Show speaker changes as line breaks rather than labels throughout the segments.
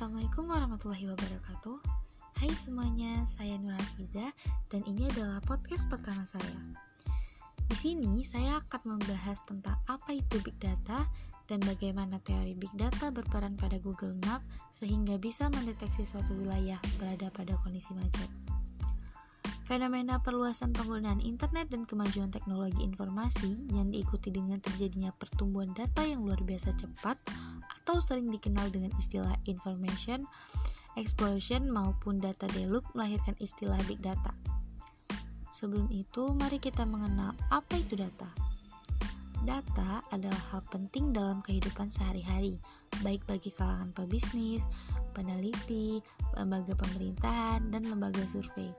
Assalamualaikum warahmatullahi wabarakatuh. Hai semuanya, saya Nur Hafiza dan ini adalah podcast pertama saya. Di sini saya akan membahas tentang apa itu Big Data dan bagaimana teori Big Data berperan pada Google Map sehingga bisa mendeteksi suatu wilayah berada pada kondisi macet. Fenomena perluasan penggunaan internet dan kemajuan teknologi informasi yang diikuti dengan terjadinya pertumbuhan data yang luar biasa cepat atau sering dikenal dengan istilah information explosion maupun data deluge melahirkan istilah big data. Sebelum itu, mari kita mengenal apa itu data. Data adalah hal penting dalam kehidupan sehari-hari, baik bagi kalangan pebisnis, peneliti, lembaga pemerintahan, dan lembaga survei.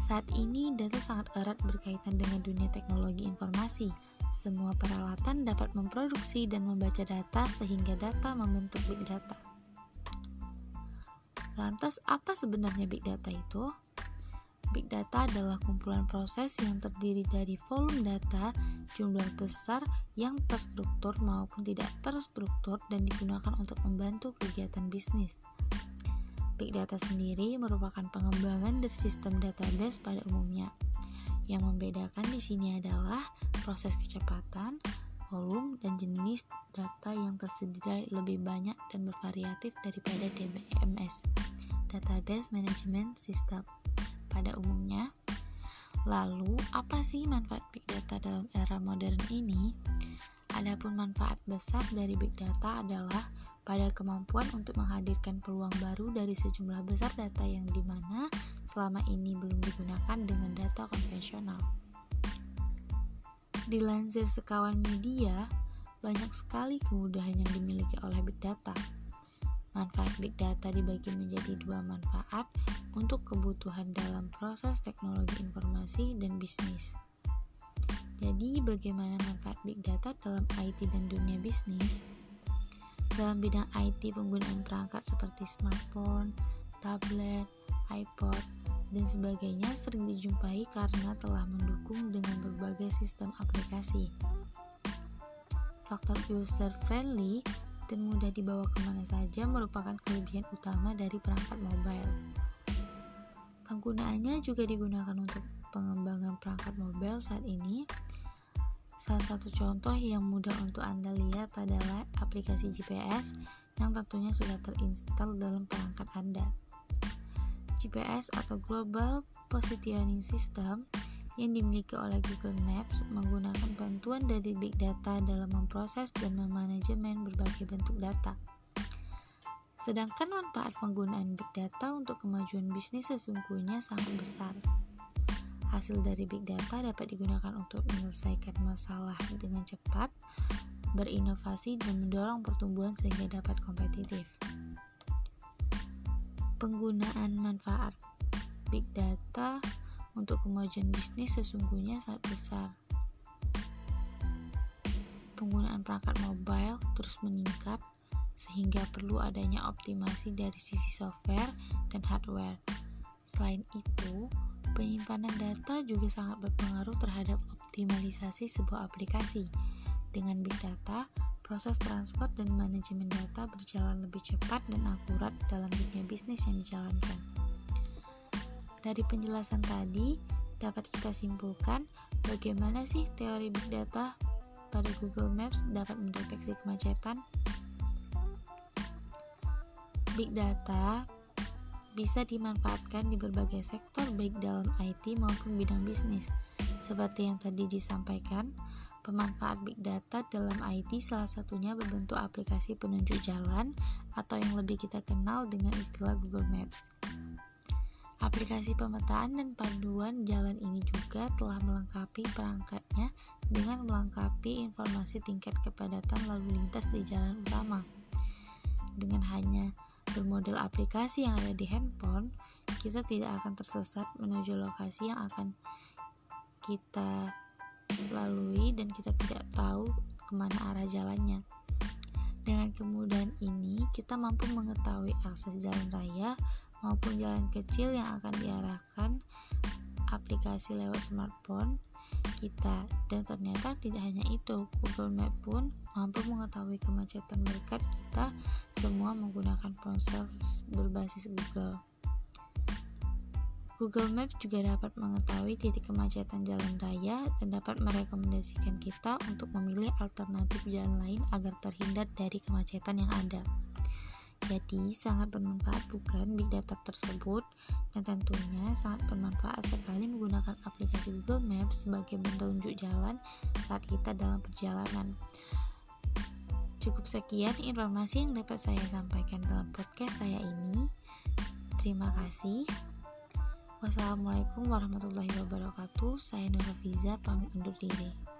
Saat ini, data sangat erat berkaitan dengan dunia teknologi informasi, semua peralatan dapat memproduksi dan membaca data sehingga data membentuk big data. Lantas apa sebenarnya big data itu? Big data adalah kumpulan proses yang terdiri dari volume data jumlah besar yang terstruktur maupun tidak terstruktur dan digunakan untuk membantu kegiatan bisnis. Big data sendiri merupakan pengembangan dari sistem database pada umumnya. Yang membedakan di sini adalah proses kecepatan, volume, dan jenis data yang tersedia lebih banyak dan bervariatif daripada DBMS, Database Management System, pada umumnya. Lalu, apa sih manfaat big data dalam era modern ini? Adapun manfaat besar dari big data adalah pada kemampuan untuk menghadirkan peluang baru dari sejumlah besar data yang di mana selama ini belum digunakan dengan data konvensional. Dilansir sekawan media, banyak sekali kemudahan yang dimiliki oleh big data. Manfaat big data dibagi menjadi dua manfaat untuk kebutuhan dalam proses teknologi informasi dan bisnis. Jadi, bagaimana manfaat big data dalam IT dan dunia bisnis? Dalam bidang IT, penggunaan perangkat seperti smartphone, tablet, iPod, dan sebagainya sering dijumpai karena telah mendukung dengan berbagai sistem aplikasi. Faktor user friendly dan mudah dibawa ke mana saja merupakan kelebihan utama dari perangkat mobile. Penggunaannya juga digunakan untuk pengembangan perangkat mobile saat ini, Salah satu contoh yang mudah untuk Anda lihat adalah aplikasi GPS yang tentunya sudah terinstall dalam perangkat Anda. GPS atau Global Positioning System yang dimiliki oleh Google Maps menggunakan bantuan dari big data dalam memproses dan memanajemen berbagai bentuk data. Sedangkan manfaat penggunaan big data untuk kemajuan bisnis sesungguhnya sangat besar. Hasil dari big data dapat digunakan untuk menyelesaikan masalah dengan cepat, berinovasi, dan mendorong pertumbuhan sehingga dapat kompetitif. Penggunaan manfaat big data untuk kemajuan bisnis sesungguhnya sangat besar. Penggunaan perangkat mobile terus meningkat sehingga perlu adanya optimasi dari sisi software dan hardware. Selain itu, Penyimpanan data juga sangat berpengaruh terhadap optimalisasi sebuah aplikasi. Dengan big data, proses transfer dan manajemen data berjalan lebih cepat dan akurat dalam dunia bisnis yang dijalankan. Dari penjelasan tadi, dapat kita simpulkan bagaimana sih teori big data pada Google Maps dapat mendeteksi kemacetan. Big data bisa dimanfaatkan di berbagai sektor baik dalam IT maupun bidang bisnis. Seperti yang tadi disampaikan, pemanfaat big data dalam IT salah satunya berbentuk aplikasi penunjuk jalan atau yang lebih kita kenal dengan istilah Google Maps. Aplikasi pemetaan dan panduan jalan ini juga telah melengkapi perangkatnya dengan melengkapi informasi tingkat kepadatan lalu lintas di jalan utama. Dengan hanya bermodel aplikasi yang ada di handphone, kita tidak akan tersesat menuju lokasi yang akan kita lalui dan kita tidak tahu ke mana arah jalannya. Dengan kemudahan ini, kita mampu mengetahui akses jalan raya maupun jalan kecil yang akan diarahkan aplikasi lewat smartphone kita dan ternyata tidak hanya itu Google Map pun mampu mengetahui kemacetan berkat kita semua menggunakan ponsel berbasis Google Google Maps juga dapat mengetahui titik kemacetan jalan raya dan dapat merekomendasikan kita untuk memilih alternatif jalan lain agar terhindar dari kemacetan yang ada. Jadi, sangat bermanfaat bukan big data tersebut dan tentunya sangat bermanfaat sekali menggunakan aplikasi Google Maps sebagai petunjuk jalan saat kita dalam perjalanan. Cukup sekian informasi yang dapat saya sampaikan dalam podcast saya ini. Terima kasih. Wassalamualaikum warahmatullahi wabarakatuh. Saya Nur Fiza pamit undur diri.